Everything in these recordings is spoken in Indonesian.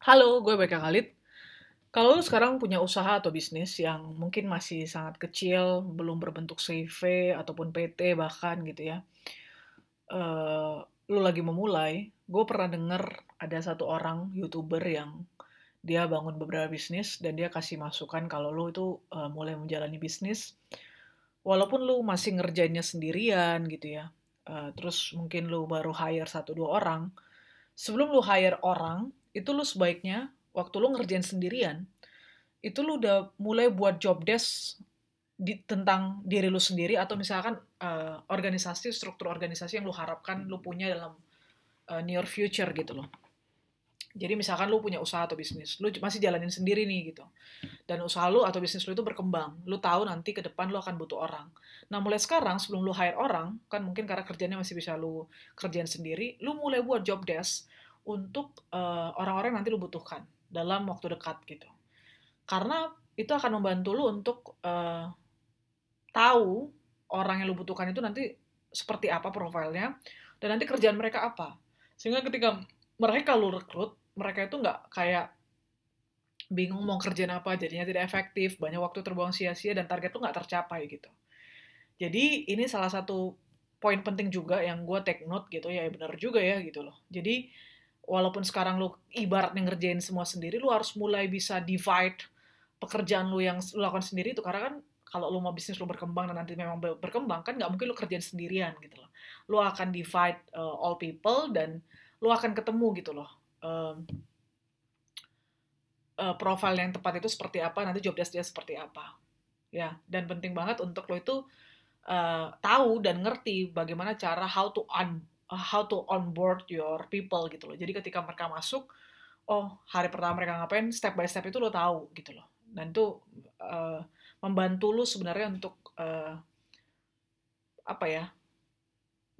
Halo, gue Beka Khalid. Kalau lu sekarang punya usaha atau bisnis yang mungkin masih sangat kecil, belum berbentuk CV ataupun PT bahkan gitu ya, eh, lu lagi memulai, gue pernah denger ada satu orang YouTuber yang dia bangun beberapa bisnis dan dia kasih masukan kalau lu itu eh, mulai menjalani bisnis, walaupun lu masih ngerjainnya sendirian gitu ya, eh, terus mungkin lu baru hire satu dua orang, sebelum lu hire orang, itu lu sebaiknya waktu lu ngerjain sendirian, itu lu udah mulai buat job desk di, tentang diri lu sendiri atau misalkan eh, organisasi struktur organisasi yang lu harapkan lu punya dalam eh, near future gitu loh. Jadi misalkan lu punya usaha atau bisnis, lu masih jalanin sendiri nih gitu. Dan usaha lu atau bisnis lu itu berkembang. Lu tahu nanti ke depan lu akan butuh orang. Nah, mulai sekarang sebelum lu hire orang, kan mungkin karena kerjanya masih bisa lu kerjain sendiri, lu mulai buat job desk untuk eh, orang-orang yang nanti lu butuhkan dalam waktu dekat gitu. Karena itu akan membantu lu untuk eh, tahu orang yang lu butuhkan itu nanti seperti apa profilnya dan nanti kerjaan mereka apa. Sehingga ketika mereka lu rekrut, mereka itu nggak kayak bingung mau kerjaan apa, jadinya tidak efektif, banyak waktu terbuang sia-sia dan target tuh nggak tercapai gitu. Jadi ini salah satu poin penting juga yang gue take note gitu ya, benar juga ya gitu loh. Jadi walaupun sekarang lu ibaratnya ngerjain semua sendiri, lu harus mulai bisa divide pekerjaan lu yang lu lakukan sendiri itu karena kan kalau lu mau bisnis lu berkembang dan nanti memang berkembang kan nggak mungkin lu kerjain sendirian gitu loh. Lu akan divide uh, all people dan lu akan ketemu gitu loh. Um, uh, profile yang tepat itu seperti apa, nanti job desk dia seperti apa. Ya, dan penting banget untuk lo itu uh, tahu dan ngerti bagaimana cara how to un, how to onboard your people gitu loh. Jadi ketika mereka masuk, oh hari pertama mereka ngapain, step by step itu lo tahu gitu loh. Dan itu uh, membantu lo sebenarnya untuk uh, apa ya,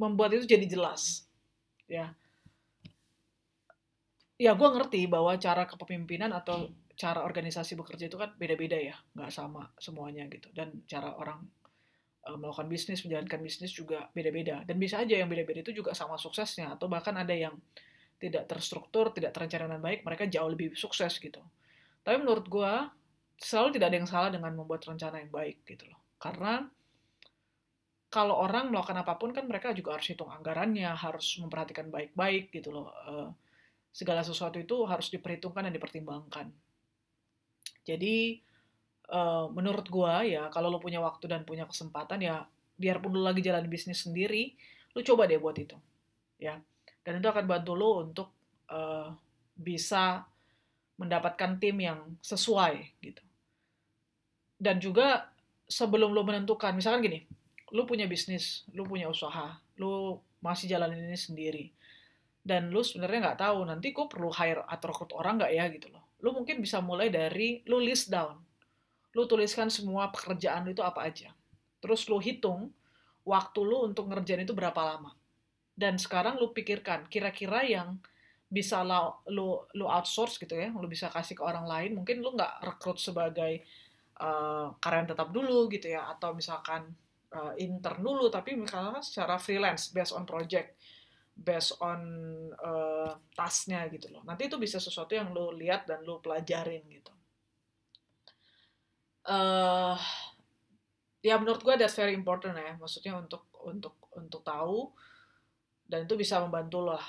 membuat itu jadi jelas. Ya, ya gue ngerti bahwa cara kepemimpinan atau cara organisasi bekerja itu kan beda-beda ya, nggak sama semuanya gitu. Dan cara orang uh, melakukan bisnis, menjalankan bisnis juga beda-beda. Dan bisa aja yang beda-beda itu juga sama suksesnya, atau bahkan ada yang tidak terstruktur, tidak terencana dengan baik, mereka jauh lebih sukses gitu. Tapi menurut gue, selalu tidak ada yang salah dengan membuat rencana yang baik gitu loh. Karena kalau orang melakukan apa pun kan mereka juga harus hitung anggarannya, harus memperhatikan baik-baik gitu loh. Uh, segala sesuatu itu harus diperhitungkan dan dipertimbangkan. Jadi uh, menurut gua ya kalau lo punya waktu dan punya kesempatan ya biarpun lo lagi jalan bisnis sendiri, lo coba deh buat itu. Ya. Dan itu akan bantu lo untuk uh, bisa mendapatkan tim yang sesuai gitu. Dan juga sebelum lo menentukan, misalkan gini, lo punya bisnis, lo punya usaha, lo masih jalanin ini sendiri dan lu sebenarnya nggak tahu nanti gue perlu hire atau rekrut orang nggak ya gitu loh lu mungkin bisa mulai dari lu list down lu tuliskan semua pekerjaan lu itu apa aja terus lu hitung waktu lu untuk ngerjain itu berapa lama dan sekarang lu pikirkan kira-kira yang bisa lu, lu lu outsource gitu ya lu bisa kasih ke orang lain mungkin lu nggak rekrut sebagai uh, karyawan tetap dulu gitu ya atau misalkan uh, intern dulu tapi misalnya secara freelance based on project based on uh, tasnya gitu loh. Nanti itu bisa sesuatu yang lo lihat dan lo pelajarin gitu. Uh, ya menurut gue that's very important ya. Maksudnya untuk untuk untuk tahu dan itu bisa membantu lo lah.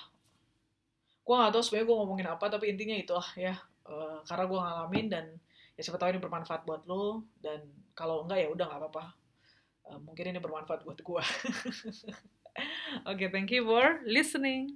Gue gak tau sebenarnya gue ngomongin apa tapi intinya itu lah ya. Uh, karena gue ngalamin dan ya siapa tahu ini bermanfaat buat lo dan kalau enggak ya udah nggak apa-apa. Uh, mungkin ini bermanfaat buat gue. Okay, thank you for listening.